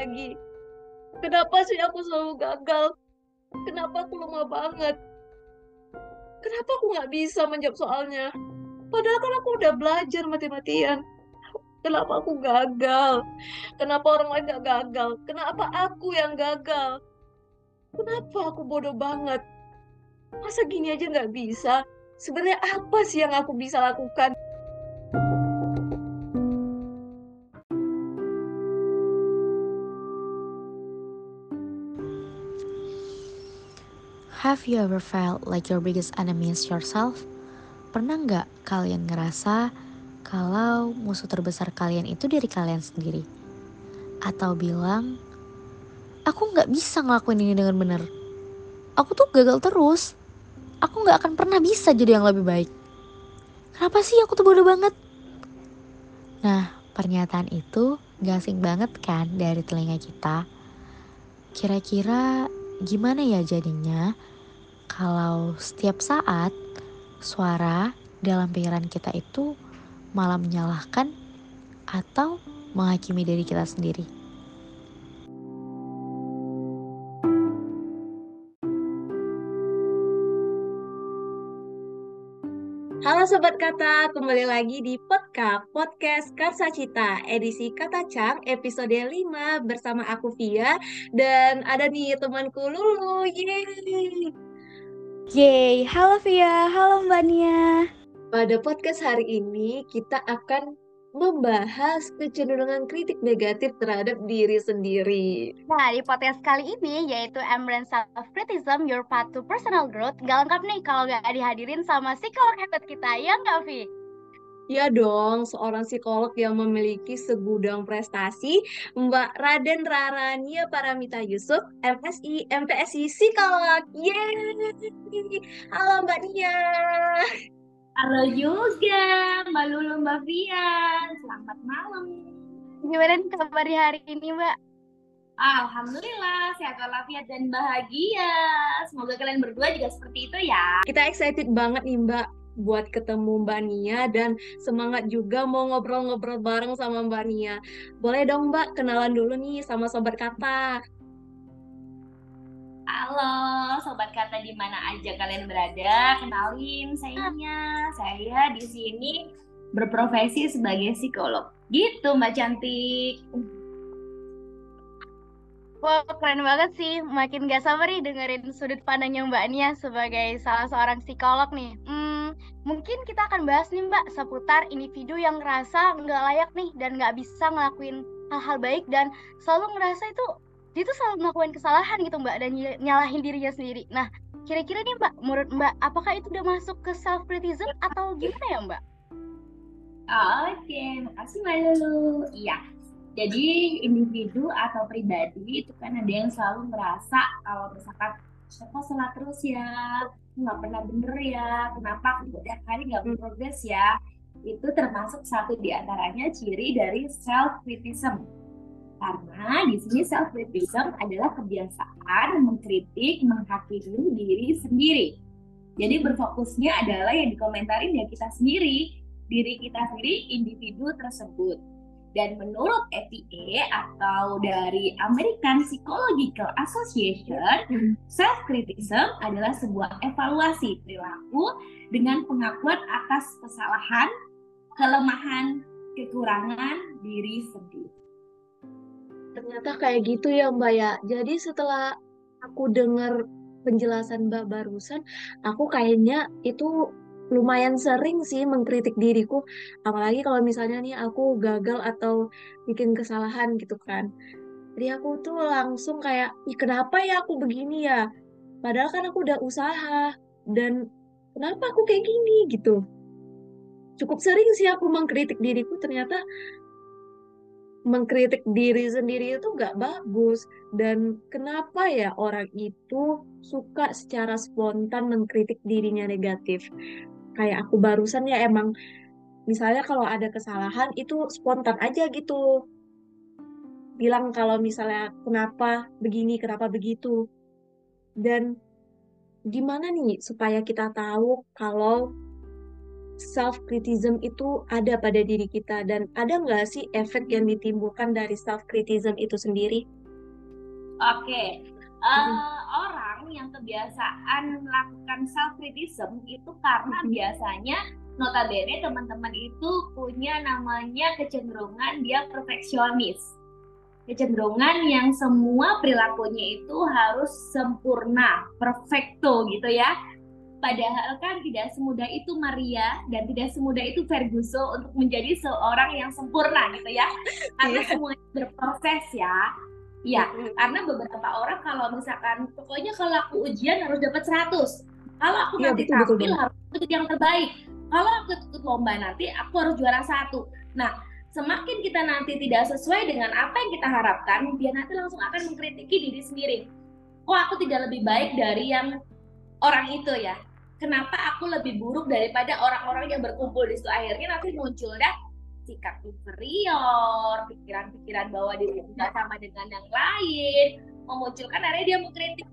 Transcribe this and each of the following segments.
lagi. Kenapa sih aku selalu gagal? Kenapa aku lemah banget? Kenapa aku nggak bisa menjawab soalnya? Padahal kan aku udah belajar mati-matian. Kenapa aku gagal? Kenapa orang lain gak gagal? Kenapa aku yang gagal? Kenapa aku bodoh banget? Masa gini aja nggak bisa? Sebenarnya apa sih yang aku bisa lakukan? Have you ever felt like your biggest enemy is yourself? Pernah nggak kalian ngerasa kalau musuh terbesar kalian itu dari kalian sendiri? Atau bilang, aku nggak bisa ngelakuin ini dengan benar. Aku tuh gagal terus. Aku nggak akan pernah bisa jadi yang lebih baik. Kenapa sih aku tuh bodoh banget? Nah, pernyataan itu gak asing banget kan dari telinga kita. Kira-kira gimana ya jadinya kalau setiap saat suara dalam pikiran kita itu malah menyalahkan atau menghakimi diri kita sendiri. Halo Sobat Kata, kembali lagi di Podcast Podcast Karsa Cita edisi Kata Cang episode 5 bersama aku Via dan ada nih temanku Lulu. Yeay! Yeay, halo Via, halo Mbak Nia. Pada podcast hari ini kita akan membahas kecenderungan kritik negatif terhadap diri sendiri. Nah, di podcast kali ini yaitu Embrace Self-Criticism, Your Path to Personal Growth. Gak lengkap nih kalau gak dihadirin sama psikolog hebat kita, ya nggak, Vi? Ya dong, seorang psikolog yang memiliki segudang prestasi, Mbak Raden Rarania Paramita Yusuf, MSI, MPSI Psikolog. Yeay! Halo Mbak Nia. Halo juga Mbak Lulu Mbak Vian, selamat malam. Gimana nih kabar di hari ini, Mbak? Alhamdulillah sehat walafiat dan bahagia. Semoga kalian berdua juga seperti itu ya. Kita excited banget nih Mbak buat ketemu Mbak Nia dan semangat juga mau ngobrol-ngobrol bareng sama Mbak Nia. Boleh dong Mbak kenalan dulu nih sama Sobat Kata. Halo sobat kata di mana aja kalian berada, kenalin saya Nia. Saya di sini berprofesi sebagai psikolog. Gitu Mbak cantik. Wah, keren banget sih. Makin gak sabar nih dengerin sudut pandangnya Mbak Nia sebagai salah seorang psikolog nih. Hmm, mungkin kita akan bahas nih Mbak seputar individu yang ngerasa nggak layak nih dan nggak bisa ngelakuin hal-hal baik dan selalu ngerasa itu dia tuh selalu melakukan kesalahan gitu Mbak dan nyalahin dirinya sendiri. Nah, kira-kira nih Mbak, menurut Mbak, apakah itu udah masuk ke self criticism atau gimana ya Mbak? Oke, makasih Mbak Lulu. Iya, jadi individu atau pribadi itu kan ada yang selalu merasa kalau misalkan kok salah terus ya, nggak pernah bener ya, kenapa? Aku tiap hari nggak berprogres ya, itu termasuk satu di antaranya ciri dari self criticism karena di sini self criticism adalah kebiasaan mengkritik, menghakimi diri sendiri. Jadi berfokusnya adalah yang dikomentarin ya kita sendiri, diri kita sendiri, individu tersebut. Dan menurut APA atau dari American Psychological Association, self criticism adalah sebuah evaluasi perilaku dengan pengakuan atas kesalahan, kelemahan, kekurangan diri sendiri. Ternyata kayak gitu ya Mbak ya. Jadi setelah aku dengar penjelasan Mbak barusan, aku kayaknya itu lumayan sering sih mengkritik diriku. Apalagi kalau misalnya nih aku gagal atau bikin kesalahan gitu kan. Jadi aku tuh langsung kayak, Ih, kenapa ya aku begini ya? Padahal kan aku udah usaha. Dan kenapa aku kayak gini gitu. Cukup sering sih aku mengkritik diriku ternyata mengkritik diri sendiri itu gak bagus dan kenapa ya orang itu suka secara spontan mengkritik dirinya negatif kayak aku barusan ya emang misalnya kalau ada kesalahan itu spontan aja gitu. Bilang kalau misalnya kenapa begini kenapa begitu? Dan gimana nih supaya kita tahu kalau self criticism itu ada pada diri kita? Dan ada nggak sih efek yang ditimbulkan dari self criticism itu sendiri? Oke, uh, orang yang kebiasaan melakukan self criticism itu karena biasanya notabene teman-teman itu punya namanya kecenderungan dia perfeksionis kecenderungan yang semua perilakunya itu harus sempurna, perfecto gitu ya. Padahal kan tidak semudah itu Maria dan tidak semudah itu Ferguso untuk menjadi seorang yang sempurna gitu ya. Karena yeah. semuanya berproses ya. Ya, karena beberapa orang kalau misalkan pokoknya kalau aku ujian harus dapat 100. Kalau aku yeah, nanti betul, tampil betul, harus ikut yang terbaik. Kalau aku ikut lomba nanti aku harus juara satu. Nah, semakin kita nanti tidak sesuai dengan apa yang kita harapkan, dia nanti langsung akan mengkritiki diri sendiri. Oh, aku tidak lebih baik dari yang orang itu ya. Kenapa aku lebih buruk daripada orang-orang yang berkumpul di situ? Akhirnya nanti muncul dah sikap inferior, pikiran-pikiran bahwa diri tidak sama dengan yang lain, memunculkan akhirnya dia mengkritik.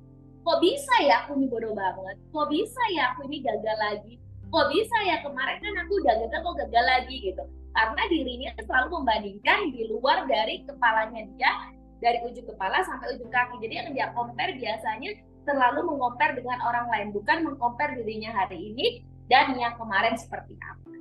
Kok bisa ya aku ini bodoh banget? Kok bisa ya aku ini gagal lagi? Kok bisa ya kemarin kan aku udah gagal kok gagal lagi gitu karena dirinya selalu membandingkan di luar dari kepalanya dia dari ujung kepala sampai ujung kaki jadi yang dia compare biasanya selalu mengompar dengan orang lain bukan mengkompar dirinya hari ini dan yang kemarin seperti apa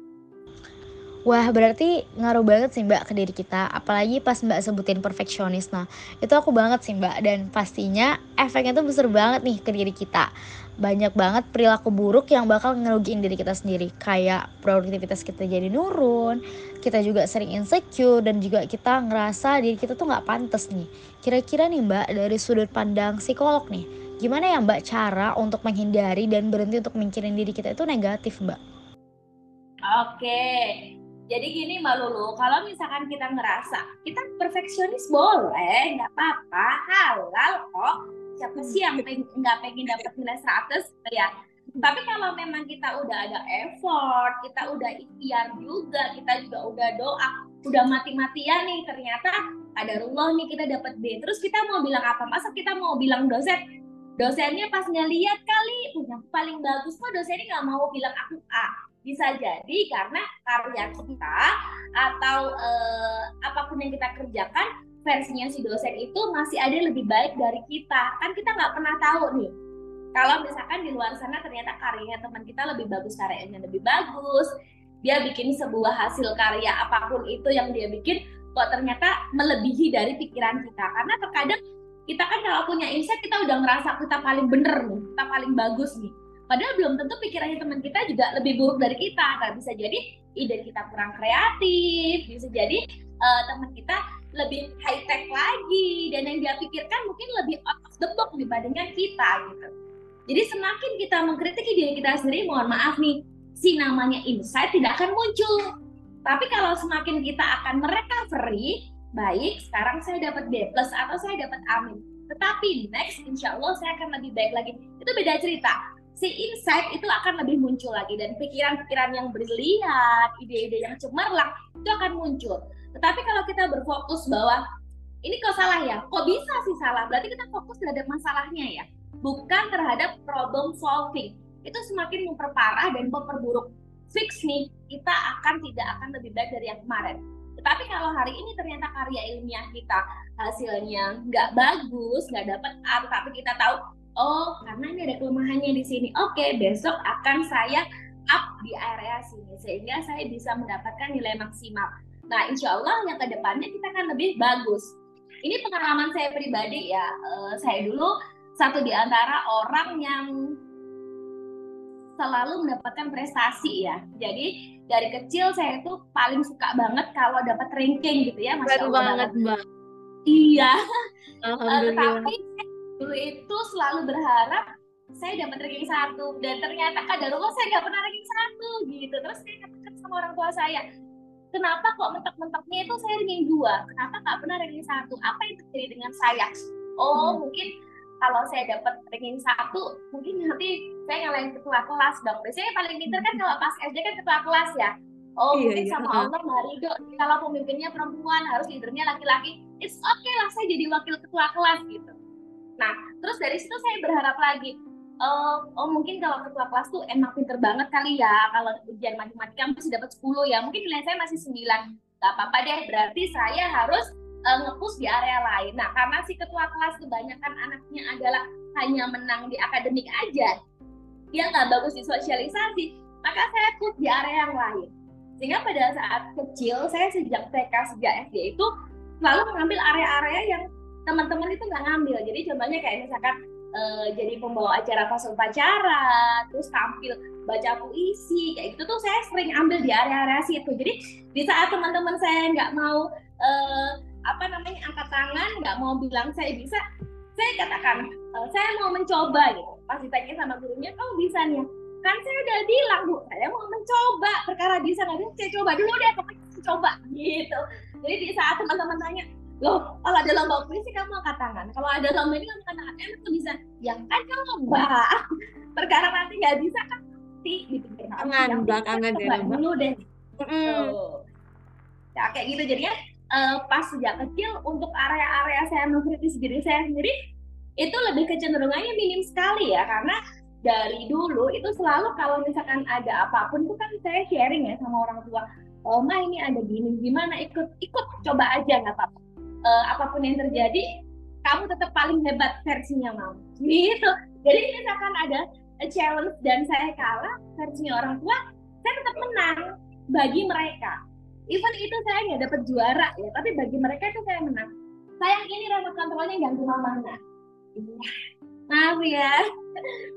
Wah berarti ngaruh banget sih mbak ke diri kita Apalagi pas mbak sebutin perfeksionis. Nah itu aku banget sih mbak Dan pastinya efeknya tuh besar banget nih ke diri kita. Banyak banget perilaku buruk yang bakal ngerugiin diri kita sendiri kayak produktivitas kita jadi nurun kita juga sering insecure dan juga kita ngerasa diri kita tuh nggak pantas nih. Kira-kira nih mbak dari sudut pandang psikolog nih gimana ya mbak cara untuk menghindari dan berhenti untuk mikirin diri kita itu negatif mbak? Oke jadi gini Mbak Lulu, kalau misalkan kita ngerasa kita perfeksionis boleh, nggak apa-apa, halal kok. Siapa sih yang pengen nggak pengen dapat nilai 100 ya. Tapi kalau memang kita udah ada effort kita udah ikhtiar juga kita juga udah doa udah mati-matian nih ternyata ada Allah nih kita dapat B. Terus kita mau bilang apa? Masa kita mau bilang dosen? Dosennya pas ngeliat kali punya paling bagus kok dosennya nggak mau bilang aku A bisa jadi karena karya kita atau eh, apa pun yang kita kerjakan versinya si dosen itu masih ada lebih baik dari kita. Kan kita nggak pernah tahu nih. Kalau misalkan di luar sana ternyata karyanya teman kita lebih bagus karyanya lebih bagus dia bikin sebuah hasil karya apa pun itu yang dia bikin kok ternyata melebihi dari pikiran kita. Karena terkadang kita kan kalau punya insight kita udah ngerasa kita paling bener nih kita paling bagus nih padahal belum tentu pikirannya teman kita juga lebih buruk dari kita nggak bisa jadi ide kita kurang kreatif bisa jadi uh, teman kita lebih high tech lagi dan yang dia pikirkan mungkin lebih out of the box dibandingkan kita gitu. Jadi semakin kita mengkritiki diri kita sendiri, mohon maaf nih, si namanya insight tidak akan muncul. Tapi kalau semakin kita akan merecovery, baik sekarang saya dapat B plus atau saya dapat amin. Tetapi next insya Allah saya akan lebih baik lagi. Itu beda cerita. Si insight itu akan lebih muncul lagi dan pikiran-pikiran yang brilian, ide-ide yang cemerlang itu akan muncul. Tetapi kalau kita berfokus bahwa ini kok salah ya, kok bisa sih salah? Berarti kita fokus terhadap masalahnya ya, bukan terhadap problem solving. Itu semakin memperparah dan memperburuk. Fix nih, kita akan tidak akan lebih baik dari yang kemarin. Tetapi kalau hari ini ternyata karya ilmiah kita hasilnya nggak bagus, nggak dapat A, tapi kita tahu, oh karena ini ada kelemahannya di sini. Oke, besok akan saya up di area sini sehingga saya bisa mendapatkan nilai maksimal. Nah, insya Allah yang ke depannya kita akan lebih bagus. Ini pengalaman saya pribadi ya. Uh, saya dulu satu di antara orang yang selalu mendapatkan prestasi ya. Jadi dari kecil saya itu paling suka banget kalau dapat ranking gitu ya, masya Allah banget, mbak. Iya. Uh, tapi dulu itu selalu berharap saya dapat ranking satu dan ternyata kadarullah saya nggak pernah ranking satu gitu. Terus saya katakan sama orang tua saya, kenapa kok mentok-mentoknya itu saya ranking dua? Kenapa nggak pernah ranking satu? Apa yang terjadi dengan saya? Oh hmm. mungkin kalau saya dapat ranking satu mungkin nanti saya ngalahin ketua kelas dong. Biasanya paling pinter kan kalau pas SD kan ketua kelas ya. Oh iya, mungkin iya. sama Allah Mbak Rido kalau pemimpinnya perempuan harus leadernya laki-laki it's okay lah saya jadi wakil ketua kelas gitu nah terus dari situ saya berharap lagi oh, oh mungkin kalau ketua kelas tuh emang pinter banget kali ya kalau ujian matematika mesti dapat 10 ya mungkin nilai saya masih 9 gak apa-apa deh berarti saya harus uh, ngepush di area lain. Nah karena si ketua kelas kebanyakan anaknya adalah hanya menang di akademik aja dia nggak bagus di sosialisasi maka saya push di area yang lain. Sehingga pada saat kecil saya sejak TK sejak SD itu selalu mengambil area-area yang teman-teman itu nggak ngambil jadi contohnya kayak misalkan uh, jadi pembawa acara pas upacara, terus tampil baca puisi, kayak gitu tuh saya sering ambil di area-area situ. Jadi di saat teman-teman saya nggak mau uh, apa namanya angkat tangan, nggak mau bilang saya bisa, saya katakan uh, saya mau mencoba gitu. Pas ditanya sama gurunya, kamu bisa nih? Kan saya udah bilang bu, saya mau mencoba. Perkara bisa nggak bisa, saya coba dulu deh, pokoknya coba gitu. Jadi di saat teman-teman tanya, loh kalau ada lomba puisi kamu angkat tangan. Kalau ada lomba ini kamu angkat tangan. Emang tuh bisa? Ya kan lomba. Perkara nanti nggak bisa kan? Nanti gitu tangan belakangan deh dulu deh. Mm. ya kayak gitu. Jadinya uh, pas sejak kecil untuk area-area saya mengkritis diri saya sendiri itu lebih kecenderungannya minim sekali ya. Karena dari dulu itu selalu kalau misalkan ada apa pun itu kan saya sharing ya sama orang tua. Oh ma ini ada gini. Gimana? Ikut. Ikut. Coba aja nggak apa-apa uh, apa pun yang terjadi kamu tetap paling hebat versinya mau gitu. Jadi misalkan ada challenge dan saya kalah versinya orang tua saya tetap menang bagi mereka. Even itu saya nggak dapat juara ya tapi bagi mereka itu saya menang. Sayang ini remote kontrolnya ganti mamanya iya maaf ya.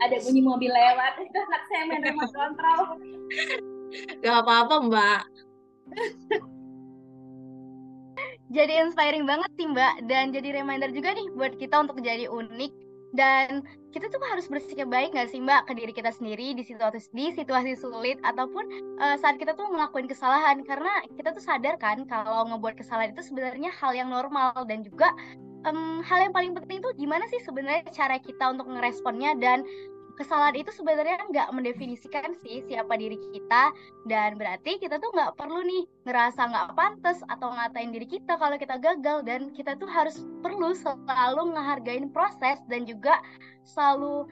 Ada bunyi mobil lewat. Itu saya main remote control. Gak apa-apa mbak jadi inspiring banget sih Mbak. Dan jadi reminder juga nih buat kita untuk jadi unik. Dan kita tuh harus bersikap baik gak sih Mbak ke diri kita sendiri di situasi di situasi sulit ataupun uh, saat kita tuh ngelakuin kesalahan. Karena kita tuh sadar kan kalau ngebuat kesalahan itu sebenarnya hal yang normal. Dan juga um, hal yang paling penting tuh gimana sih sebenarnya cara kita untuk ngeresponnya dan kesalahan itu sebenarnya nggak mendefinisikan sih siapa diri kita. Dan berarti kita tuh nggak perlu nih ngerasa nggak pantas atau ngatain diri kita kalau kita gagal. Dan kita tuh harus perlu selalu ngehargain proses dan juga selalu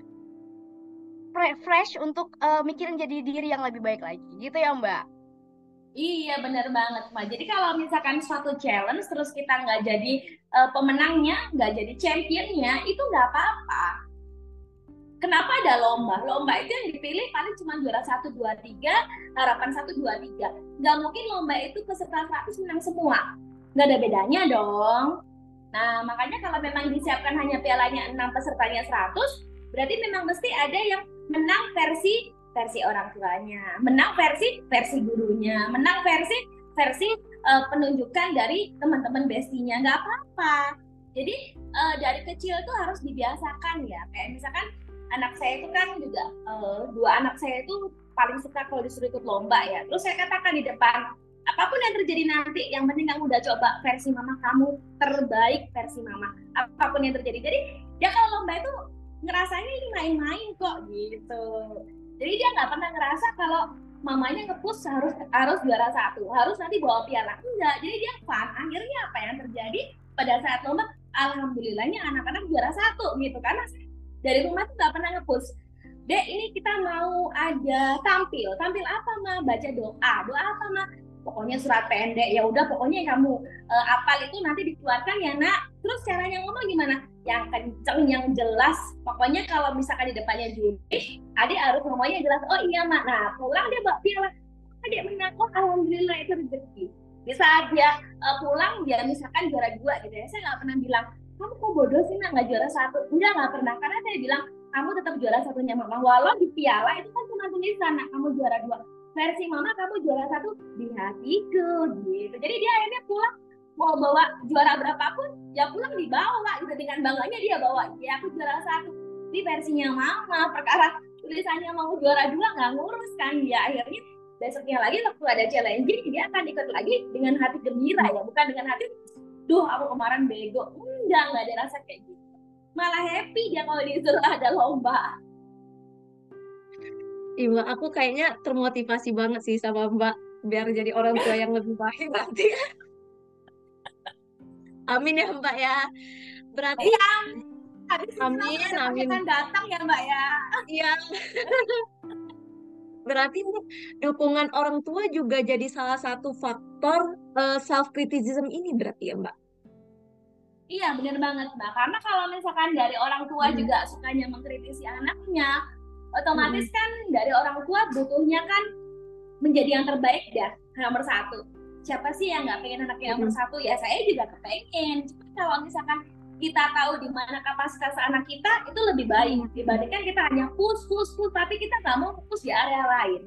fresh untuk uh, mikirin jadi diri yang lebih baik lagi. Gitu ya mbak? Iya benar banget mbak. Jadi kalau misalkan suatu challenge terus kita nggak jadi uh, pemenangnya, nggak jadi championnya, itu nggak apa-apa kenapa ada lomba? Lomba itu yang dipilih paling cuma juara satu dua tiga, harapan satu dua tiga. Nggak mungkin lomba itu peserta 100 menang semua. Nggak ada bedanya dong. Nah, makanya kalau memang disiapkan hanya pialanya 6 pesertanya 100, berarti memang mesti ada yang menang versi versi orang tuanya, menang versi versi gurunya, menang versi versi uh, penunjukan dari teman-teman bestinya. Nggak apa-apa. Jadi uh, dari kecil tuh harus dibiasakan ya. Kayak misalkan anak saya itu kan juga uh, dua anak saya itu paling suka kalau disuruh ikut lomba ya. Terus saya katakan di depan, apa pun yang terjadi nanti, yang penting kamu udah coba versi mama kamu terbaik versi mama. Apa pun yang terjadi. Jadi dia kalau lomba itu ngerasanya ini main-main kok gitu. Jadi dia nggak pernah ngerasa kalau mamanya ngepus harus harus juara satu, harus nanti bawa piala. Enggak, jadi dia fun. Akhirnya apa yang terjadi pada saat lomba? Alhamdulillahnya anak-anak juara satu gitu karena dari rumah tuh nggak pernah ngepush dek ini kita mau ada tampil. Tampil apa mah baca doa. Doa apa mah pokoknya surat pendek. Ya udah pokoknya kamu uh, apal itu nanti dikeluarkan ya nak. Terus caranya ngomong gimana? Yang kenceng yang jelas. Pokoknya kalau misalkan di depannya juri adik harus ngomongnya jelas. Oh iya mak nah pulang dia bawa piala. Adik menang. Oh alhamdulillah itu rezeki. Di saat dia uh, pulang dia misalkan juara dua gitu ya. Saya nggak pernah bilang kamu kok bodoh sih nak? Nggak juara satu. Enggak nggak pernah. Karena saya bilang kamu tetap juara satunya mama. Walau di piala itu kan cuma tulisan nak. Kamu juara dua. Versi mama kamu juara satu di hatiku gitu. Jadi dia akhirnya pulang. Mau bawa juara berapapun ya pulang dibawa gitu dengan bangganya dia bawa. Ya aku juara satu. Di versinya mama perkara tulisannya mau juara dua nggak ngurus kan. Dia akhirnya besoknya lagi waktu ada challenging dia akan ikut lagi dengan hati gembira ya. Bukan dengan hati duh aku kemarin bego enggak nggak ada rasa kayak gitu malah happy dia kalau disuruh ada lomba Iya, aku kayaknya termotivasi banget sih sama Mbak biar jadi orang tua yang lebih baik nanti. Amin ya Mbak ya. Berarti ya. Amin, amin. akan datang ya Mbak ya. Iya. Berarti nih, dukungan orang tua juga jadi salah satu faktor self criticism ini berarti ya, Mbak? Iya benar banget Mbak. Karena kalau misalkan dari orang tua Hmm. juga sukanya mengkritisi anaknya, otomatis kan dari orang tua butuhnya kan menjadi yang terbaik ya nomor satu. Siapa sih yang nggak pengen anaknya nomor Hmm. satu? Ya saya juga kepengen. Cuma kalau misalkan kita tahu di mana kapasitas anak kita itu lebih baik. Dibandingkan kita hanya push push push tapi kita nggak mau push di area lain.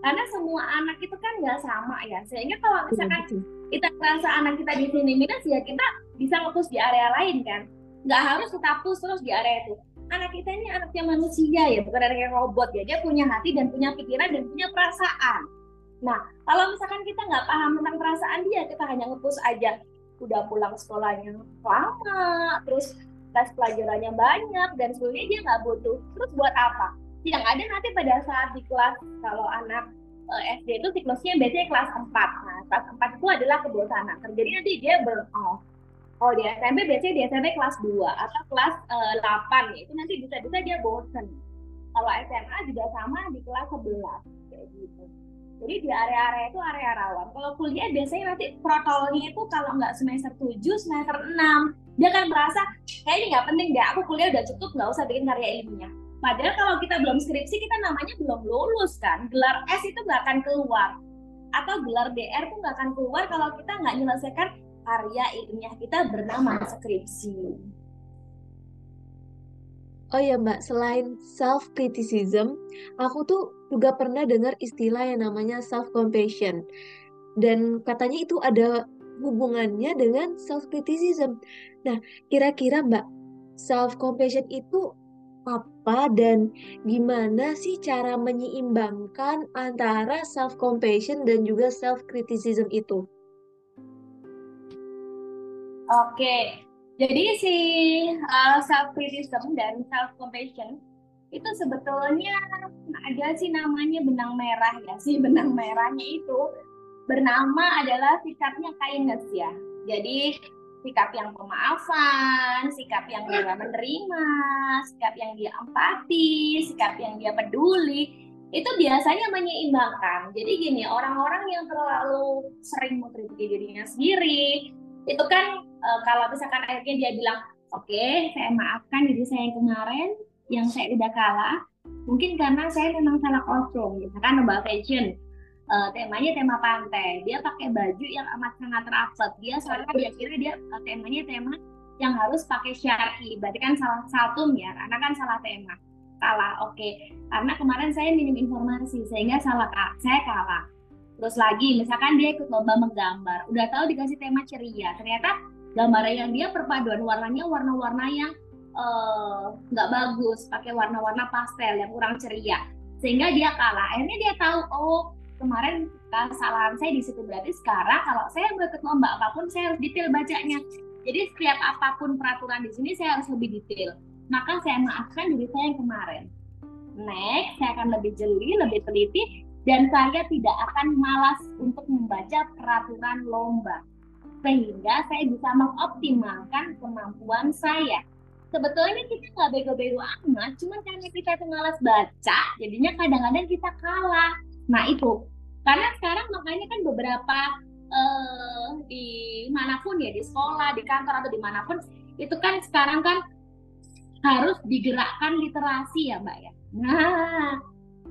Karena semua anak itu kan nggak sama ya. Sehingga kalau misalkan Betul. kita merasa anak kita di sini minus ya kita bisa nge-push di area lain kan? Nggak harus kita push terus di area itu. Anak kita ini anaknya manusia ya. Bukan anaknya robot ya. Dia punya hati dan punya pikiran dan punya perasaan. Nah kalau misalkan kita nggak paham tentang perasaan dia kita hanya nge-push aja udah pulang sekolahnya lama terus tes pelajarannya banyak dan sebenarnya dia nggak butuh terus buat apa yang ada nanti pada saat di kelas kalau anak eh, SD itu siklusnya biasanya kelas 4. Nah, kelas 4 itu adalah kebosanan. Terjadi nanti dia burn out. Kalau di SMP biasanya di SMP kelas 2 atau kelas eh, 8 ya. Itu nanti bisa-bisa dia bosen. Kalau SMA juga sama di kelas 11 kayak gitu. Jadi di area-area itu area rawan. Kalau kuliah biasanya nanti protolnya itu kalau nggak semester 7, semester 6. Dia akan merasa, kayaknya nggak penting deh, aku kuliah udah cukup, nggak usah bikin karya ilmiah. Padahal kalau kita belum skripsi, kita namanya belum lulus kan. Gelar S itu nggak akan keluar. Atau gelar DR itu nggak akan keluar kalau kita nggak menyelesaikan karya ilmiah kita bernama skripsi. Oh ya Mbak, selain self criticism, aku tuh juga pernah dengar istilah yang namanya self compassion. Dan katanya itu ada hubungannya dengan self criticism. Nah, kira-kira Mbak, self compassion itu apa dan gimana sih cara menyeimbangkan antara self compassion dan juga self criticism itu? Oke, jadi si uh, self criticism dan self compassion itu sebetulnya ada sih namanya benang merah ya. Si benang merahnya itu bernama adalah sikapnya kindness ya. Jadi sikap yang pemaafan, sikap yang dia menerima, sikap yang dia empati, sikap yang dia peduli, itu biasanya menyeimbangkan. Jadi gini, orang-orang yang terlalu sering mengkritisi dirinya sendiri, itu kan e, kalau misalkan akhirnya dia bilang, oke, okay, saya maafkan diri saya yang kemarin, yang saya udah kalah, mungkin karena saya memang salah kostum, misalkan Mbak Fashion, uh, temanya tema pantai. Dia pakai baju yang amat sangat rapet. Dia salah dia kira dia uh, temanya tema yang harus pakai syari. Berarti kan salah satu ya, karena kan salah tema. Kalah, oke. Okay. Karena kemarin saya minim informasi sehingga salah saya kalah. Terus lagi, misalkan dia ikut lomba menggambar, udah tahu dikasih tema ceria, ternyata gambar yang dia perpaduan warnanya warna-warna yang nggak uh, bagus, pakai warna-warna pastel yang kurang ceria, sehingga dia kalah. Akhirnya dia tahu, oh kemarin kesalahan saya di situ. Berarti sekarang kalau saya mau ikut lomba apa pun saya harus detail bacanya jadi setiap apa pun peraturan di sini saya harus lebih detail. Maka saya maafkan diri saya yang kemarin. Next saya akan lebih jeli lebih teliti dan saya tidak akan malas untuk membaca peraturan lomba. Sehingga saya bisa mengoptimalkan kemampuan saya sebetulnya kita nggak bego-bego amat cuman karena kita tuh malas baca jadinya kadang-kadang kita kalah Nah itu, karena sekarang makanya kan beberapa uh, di mana pun ya di sekolah, di kantor atau di mana pun itu kan sekarang kan harus digerakkan literasi ya mbak ya. Nah,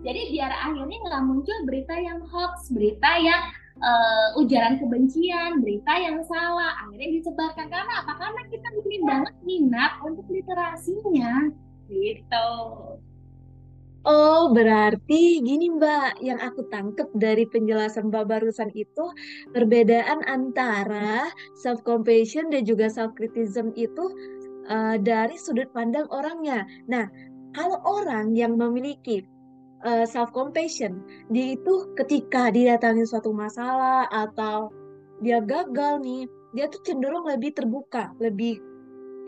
jadi biar akhirnya nggak muncul berita yang hoax, berita yang uh, ujaran kebencian, berita yang salah, akhirnya disebarkan karena apa? Karena kita mungkin banget minat untuk literasinya, gitu. Oh, berarti gini Mbak, yang aku tangkep dari penjelasan Mbak barusan itu perbedaan antara self compassion dan juga self criticism itu uh, dari sudut pandang orangnya. Nah, kalau orang yang memiliki uh, self compassion, dia itu ketika didatangi suatu masalah atau dia gagal nih, dia tuh cenderung lebih terbuka, lebih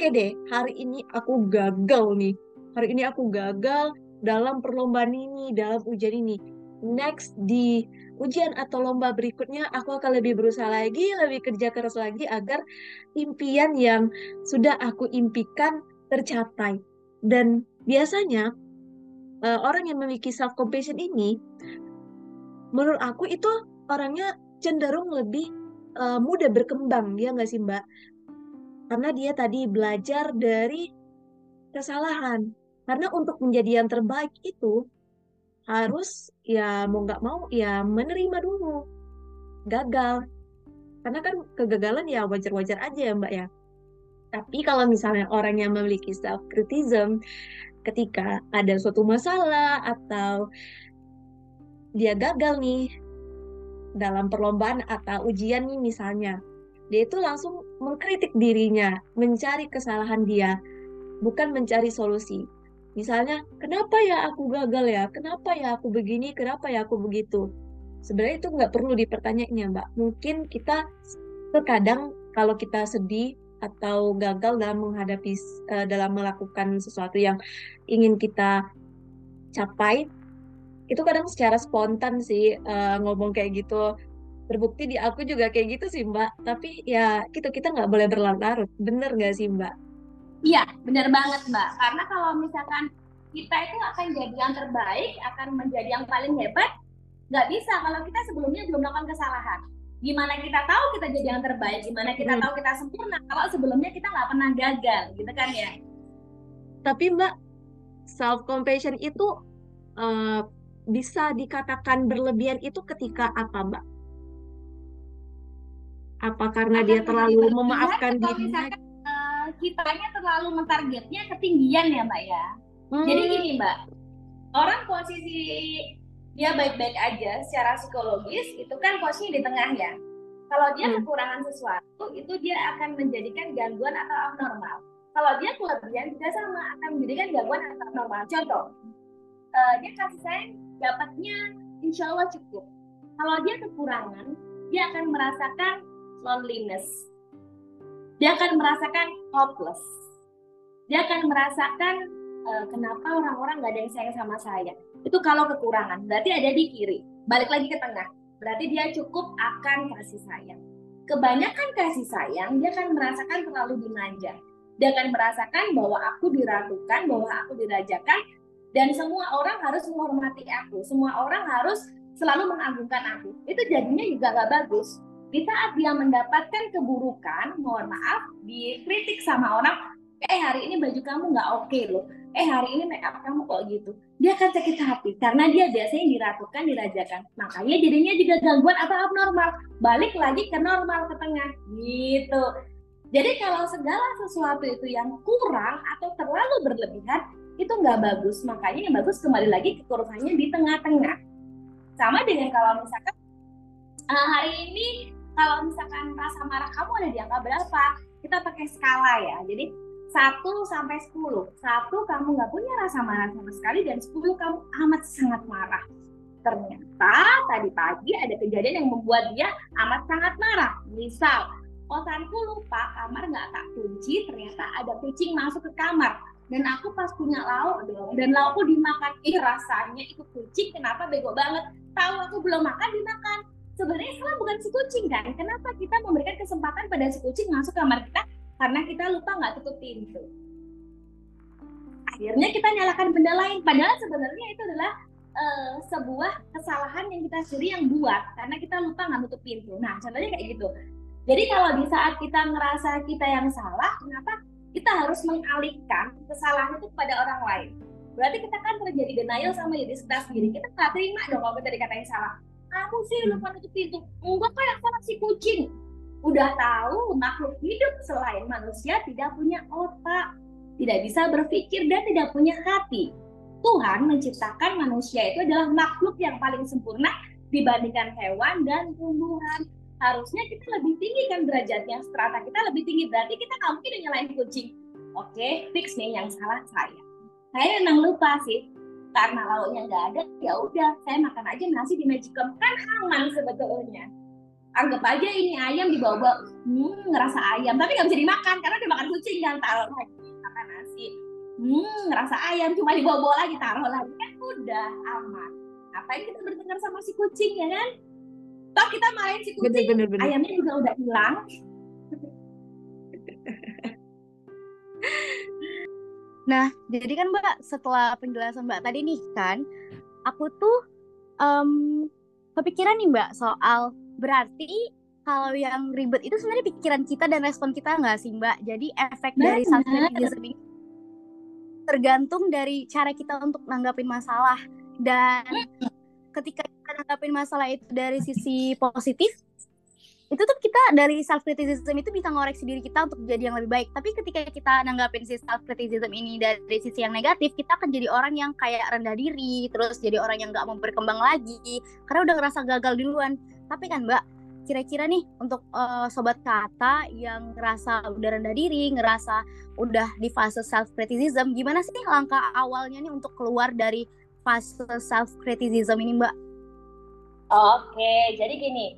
oke deh, hari ini aku gagal nih. Hari ini aku gagal, dalam perlombaan ini, dalam ujian ini. Next di ujian atau lomba berikutnya aku akan lebih berusaha lagi, lebih kerja keras lagi agar impian yang sudah aku impikan tercapai. Dan biasanya uh, orang yang memiliki self compassion ini menurut aku itu orangnya cenderung lebih uh, mudah berkembang dia nggak sih mbak? Karena dia tadi belajar dari kesalahan. Karena untuk menjadi yang terbaik itu harus ya mau nggak mau ya menerima dulu. Gagal. Karena kan kegagalan ya wajar-wajar aja ya mbak ya. Tapi kalau misalnya orang yang memiliki self criticism ketika ada suatu masalah atau dia gagal nih dalam perlombaan atau ujian nih misalnya, dia itu langsung mengkritik dirinya, mencari kesalahan dia, bukan mencari solusi. Misalnya, kenapa ya aku gagal ya? Kenapa ya aku begini? Kenapa ya aku begitu? Sebenarnya itu nggak perlu dipertanyakannya, Mbak. Mungkin kita terkadang kalau kita sedih atau gagal dalam menghadapi uh, dalam melakukan sesuatu yang ingin kita capai itu kadang secara spontan sih uh, ngomong kayak gitu. Terbukti di aku juga kayak gitu sih mbak. Tapi ya gitu kita nggak boleh berlarut-larut. Bener nggak sih mbak? Iya bener banget mbak. Karena kalau misalkan kita itu akan jadi yang terbaik akan menjadi yang paling hebat nggak bisa. Kalau kita sebelumnya belum melakukan kesalahan gimana kita tahu kita jadi yang terbaik? Gimana kita hmm. tahu kita sempurna kalau sebelumnya kita nggak pernah gagal? Gitu kan ya? Tapi mbak self compassion itu uh, bisa dikatakan berlebihan itu ketika apa mbak? Apa karena Akan dia terlalu memaafkan dirinya? uh, kitanya terlalu mentargetnya ketinggian ya mbak ya? Hmm. jadi gini mbak orang posisi dia baik-baik aja secara psikologis itu kan posisinya di tengah ya. Kalau dia hmm. kekurangan sesuatu itu dia akan menjadikan gangguan atau abnormal. Kalau dia kelebihan juga sama akan menjadikan gangguan atau abnormal. Contoh uh, dia kasih sayang dapatnya insya Allah cukup. Kalau dia kekurangan dia akan merasakan loneliness. Dia akan merasakan hopeless. Dia akan merasakan uh, kenapa orang-orang nggak ada yang sayang sama saya itu kalau kekurangan, berarti ada di kiri. Balik lagi ke tengah, berarti dia cukup akan kasih sayang. Kebanyakan kasih sayang, dia akan merasakan terlalu dimanja. Dia akan merasakan bahwa aku diragukan, bahwa aku dirajakan, dan semua orang harus menghormati aku. Semua orang harus selalu mengagungkan aku. Itu jadinya juga nggak bagus. Di saat dia mendapatkan keburukan, mohon maaf, dikritik sama orang, eh hari ini baju kamu nggak oke okay loh eh hari ini make up kamu kok gitu. Dia akan sakit hati karena dia biasanya diratukan dirajakan. Makanya jadinya juga gangguan atau abnormal. Balik lagi ke normal ke tengah. Gitu. Jadi kalau segala sesuatu itu yang kurang atau terlalu berlebihan itu nggak bagus. Makanya yang bagus kembali lagi ke kurusannya di tengah-tengah. Sama dengan kalau misalkan uh, hari ini kalau misalkan rasa marah kamu ada di angka berapa? Kita pakai skala ya. Jadi 1 sampai 10. Satu kamu nggak punya rasa marah sama sekali dan 10 kamu amat sangat marah. Ternyata tadi pagi ada kejadian yang membuat dia amat sangat marah. Misal, kosanku lupa kamar nggak tak kunci, ternyata ada kucing masuk ke kamar. Dan aku pas punya lauk dong, dan laukku dimakan. Ih rasanya itu kucing kenapa bego banget. Tahu aku belum makan dimakan. Sebenarnya salah bukan si kucing kan? Kenapa kita memberikan kesempatan pada si kucing masuk kamar kita karena kita lupa nggak tutup pintu. Akhirnya kita nyalakan benda lain, padahal sebenarnya itu adalah uh, sebuah kesalahan yang kita sendiri yang buat karena kita lupa nggak tutup pintu. Nah, contohnya kayak gitu. Jadi kalau di saat kita ngerasa kita yang salah, kenapa kita harus mengalihkan kesalahan itu kepada orang lain? Berarti kita kan terjadi denial sama diri kita sendiri. Kita nggak terima dong kalau kita dikatain salah. Kamu sih lupa tutup pintu. Enggak kok yang salah si kucing udah tahu makhluk hidup selain manusia tidak punya otak, tidak bisa berpikir dan tidak punya hati. Tuhan menciptakan manusia itu adalah makhluk yang paling sempurna dibandingkan hewan dan tumbuhan. Harusnya kita lebih tinggi kan derajatnya, strata kita lebih tinggi. Berarti kita nggak mungkin nyalain kucing. Oke, fix nih yang salah saya. Saya memang lupa sih, karena lauknya nggak ada, ya udah saya makan aja nasi di Magicom kan aman sebetulnya anggap aja ini ayam dibawa hmm, ngerasa ayam. Tapi nggak bisa dimakan karena dia makan kucing kan taruh lagi. Makan nasi. Hmm, ngerasa ayam cuma dibawa-bawa lagi taruh lagi. Kan udah aman. Ngapain kita bertengkar sama si kucing ya kan? Toh kita main si kucing. bener, bener, bener. ayamnya juga udah hilang. Nah, jadi kan Mbak, setelah penjelasan Mbak tadi nih kan, aku tuh um, kepikiran nih Mbak soal berarti kalau yang ribet itu sebenarnya pikiran kita dan respon kita nggak sih Mbak? Jadi efek Benar. dari self criticism ini tergantung dari cara kita untuk nanggapin masalah dan ketika kita nanggapin masalah itu dari sisi positif itu tuh kita dari self criticism itu bisa ngoreksi diri kita untuk jadi yang lebih baik tapi ketika kita nanggapin si self criticism ini dari sisi yang negatif kita akan jadi orang yang kayak rendah diri terus jadi orang yang nggak mau berkembang lagi karena udah ngerasa gagal duluan tapi kan mbak kira-kira nih untuk uh, sobat kata yang ngerasa udah rendah diri ngerasa udah di fase self criticism gimana sih langkah awalnya nih untuk keluar dari fase self criticism ini mbak Oke, jadi gini,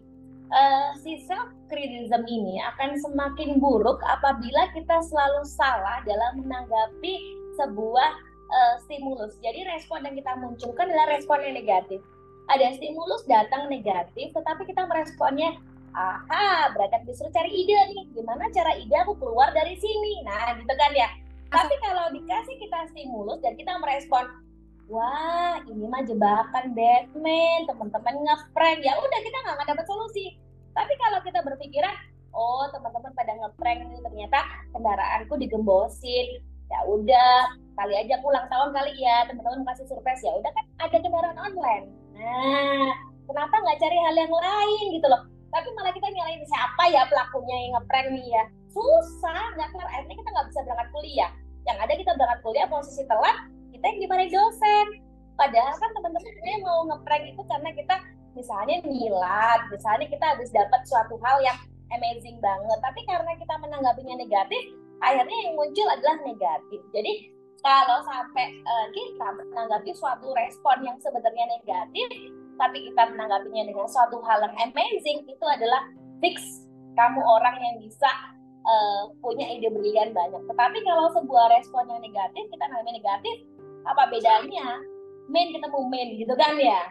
uh, si self criticism ini akan semakin buruk apabila kita selalu salah dalam menanggapi sebuah uh, stimulus. Jadi respon yang kita munculkan adalah respon yang negatif. Ada stimulus datang negatif, tetapi kita meresponnya, aha, berarti disuruh cari ide nih, gimana cara ide aku keluar dari sini. Nah, gitu kan ya. Tapi kalau dikasih kita stimulus dan kita merespon, wah ini mah jebakan Batman, teman-teman ngeprank, ya udah kita nggak dapat solusi. Tapi kalau kita berpikiran, oh teman-teman pada ngeprank nih ternyata kendaraanku digembosin, ya udah kali aja pulang tahun kali ya teman-teman kasih surprise ya udah kan ada kendaraan online. Nah kenapa nggak cari hal yang lain gitu loh? Tapi malah kita nyalain siapa ya pelakunya yang ngeprank nih ya? Susah, nggak kelar. Akhirnya kita nggak bisa berangkat kuliah. Yang ada kita berangkat kuliah posisi telat, kita yang dimarahin dosen. Padahal kan teman-teman sebenarnya mau ngeprank itu karena kita misalnya milad, misalnya kita habis dapat suatu hal yang amazing banget, tapi karena kita menanggapinya negatif, akhirnya yang muncul adalah negatif. Jadi kalau sampai uh, kita menanggapi suatu respon yang sebenarnya negatif, tapi kita menanggapinya dengan suatu hal yang amazing, itu adalah fix kamu orang yang bisa uh, punya ide brilian banyak. Tetapi kalau sebuah respon yang negatif, kita namanya negatif, apa bedanya? Main ketemu main gitu kan ya?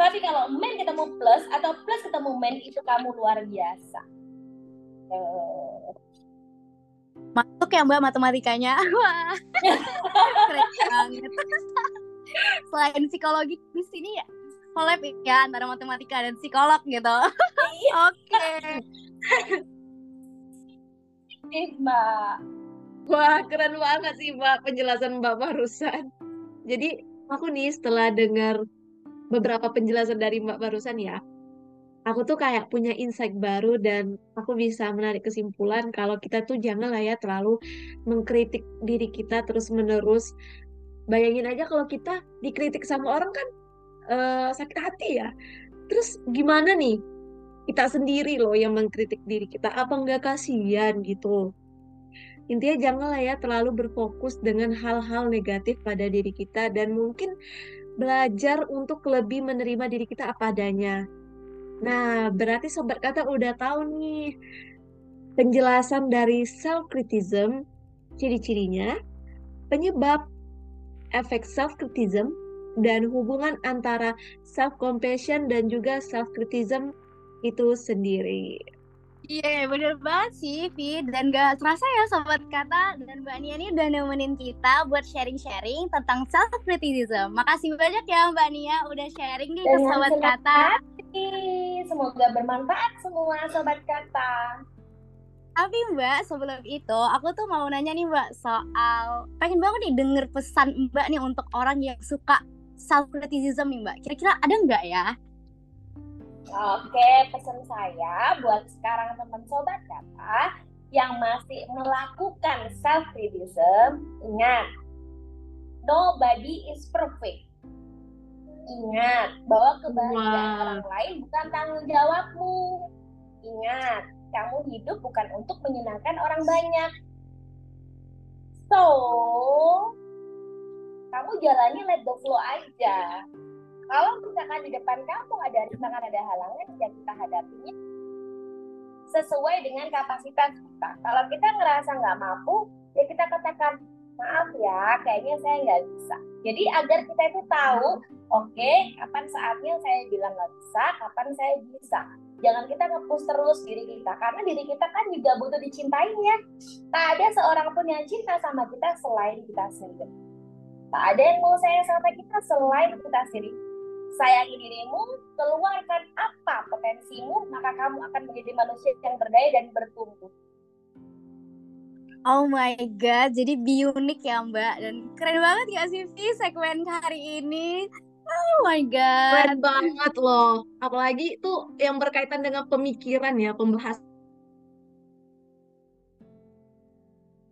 Tapi kalau main ketemu plus atau plus ketemu main itu kamu luar biasa. Uh, Masuk ya Mbak matematikanya. Wah. Keren banget. Selain psikologi di sini ya collab ya antara matematika dan psikolog gitu. Oke. okay. Mbak. Wah, keren banget sih Mbak penjelasan Mbak barusan. Jadi aku nih setelah dengar beberapa penjelasan dari Mbak barusan ya, aku tuh kayak punya insight baru dan aku bisa menarik kesimpulan kalau kita tuh jangan lah ya terlalu mengkritik diri kita terus-menerus. Bayangin aja kalau kita dikritik sama orang kan uh, sakit hati ya. Terus gimana nih? Kita sendiri loh yang mengkritik diri kita. Apa nggak kasihan gitu? Intinya janganlah ya terlalu berfokus dengan hal-hal negatif pada diri kita dan mungkin belajar untuk lebih menerima diri kita apa adanya. Nah, berarti sobat kata udah tahu nih penjelasan dari self criticism, ciri-cirinya, penyebab efek self criticism dan hubungan antara self compassion dan juga self criticism itu sendiri. Iya, yeah, bener banget sih, Vi. Dan gak terasa ya Sobat Kata dan Mbak Nia ini udah nemenin kita buat sharing-sharing tentang self-criticism. Makasih banyak ya Mbak Nia udah sharing nih ke Sobat Kata. Semoga bermanfaat semua Sobat Kata. Tapi Mbak, sebelum itu aku tuh mau nanya nih Mbak soal pengen banget nih denger pesan Mbak nih untuk orang yang suka self-criticism nih Mbak. Kira-kira ada nggak ya? Oke, pesan saya buat sekarang teman sobat kata yang masih melakukan self criticism, ingat, nobody is perfect. Ingat bahwa kebahagiaan wow. orang lain bukan tanggung jawabmu. Ingat, kamu hidup bukan untuk menyenangkan orang banyak. So, kamu jalani let the flow aja kalau misalkan di depan kamu ada rintangan ada halangan ya kita hadapinya sesuai dengan kapasitas kita kalau kita ngerasa nggak mampu ya kita katakan maaf ya kayaknya saya nggak bisa jadi agar kita itu tahu oke okay, kapan saatnya saya bilang nggak bisa kapan saya bisa? Jangan kita nge-push terus diri kita karena diri kita kan juga butuh dicintainya. Ya tak ada seorang pun yang cinta sama kita selain kita sendiri. Tak ada yang mau sayang sama kita selain kita sendiri. Sayangi dirimu keluarkan apa potensimu maka kamu akan menjadi manusia yang berdaya dan bertumbuh. Oh my god, jadi biunik ya Mbak. Dan keren banget gak sih segmen hari ini? Oh my god. Keren banget loh. Apalagi itu yang berkaitan dengan pemikiran ya, pembahas.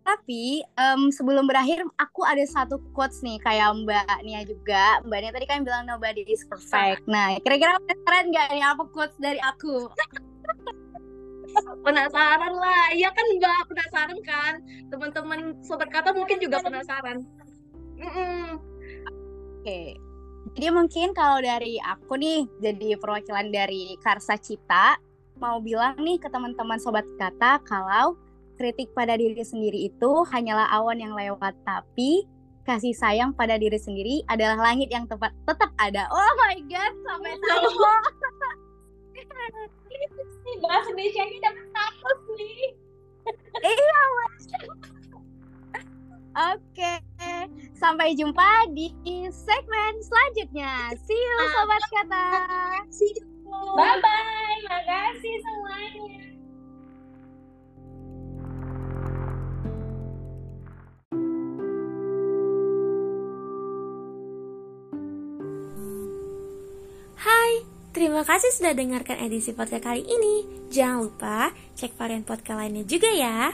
Tapi um, sebelum berakhir, aku ada satu quotes nih kayak Mbak Nia juga. Mbak Nia tadi kan bilang nobody is perfect. Nah, kira-kira penasaran gak nih apa quotes dari aku? penasaran lah iya kan mbak penasaran kan teman-teman sobat kata mungkin juga penasaran mm -mm. oke okay. Jadi mungkin kalau dari aku nih jadi perwakilan dari Karsa Cita mau bilang nih ke teman-teman sobat kata kalau kritik pada diri sendiri itu hanyalah awan yang lewat tapi kasih sayang pada diri sendiri adalah langit yang tepat tetap ada. Oh my god, sampai tahu. nih bahasa Indonesia ini dapat status nih iya mas Oke, sampai jumpa di segmen selanjutnya. See you sobat kata. See you. Bye bye. Makasih semuanya. Hai, Terima kasih sudah dengarkan edisi podcast kali ini. Jangan lupa cek varian podcast lainnya juga ya.